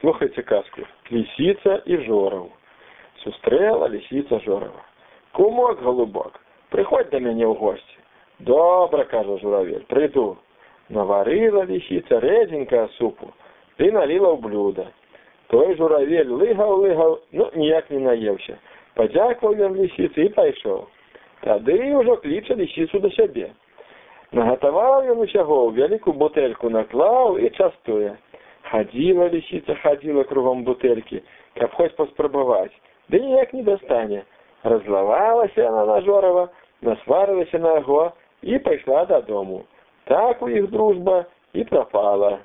Слухайте казку. Лисица и Жоров. Сустрэла лисица Жорова. Кумок, голубок, приходь до мяне ў госці. Добра, кажа журавель, прыйду. Наварыла лисица рэдзенькая супу і наліла ў блюда. Той журавель лыгаў, ну, ніяк не наеўся. Падзякваў ён лисіцы і пайшоў. Тады ўжо кліча лисіцу да сябе. Нагатаваў ён усяго ў вялікую бутэльку наклаў і частуе. Хадзіла лисіца, хадзіла кругом бутэлькі, каб хоць паспрабаваць, ды ніяк не дастане. Разлавалася яна на Жорава, насварылася на яго і пайшла дадому. Так у іх дружба і прапала.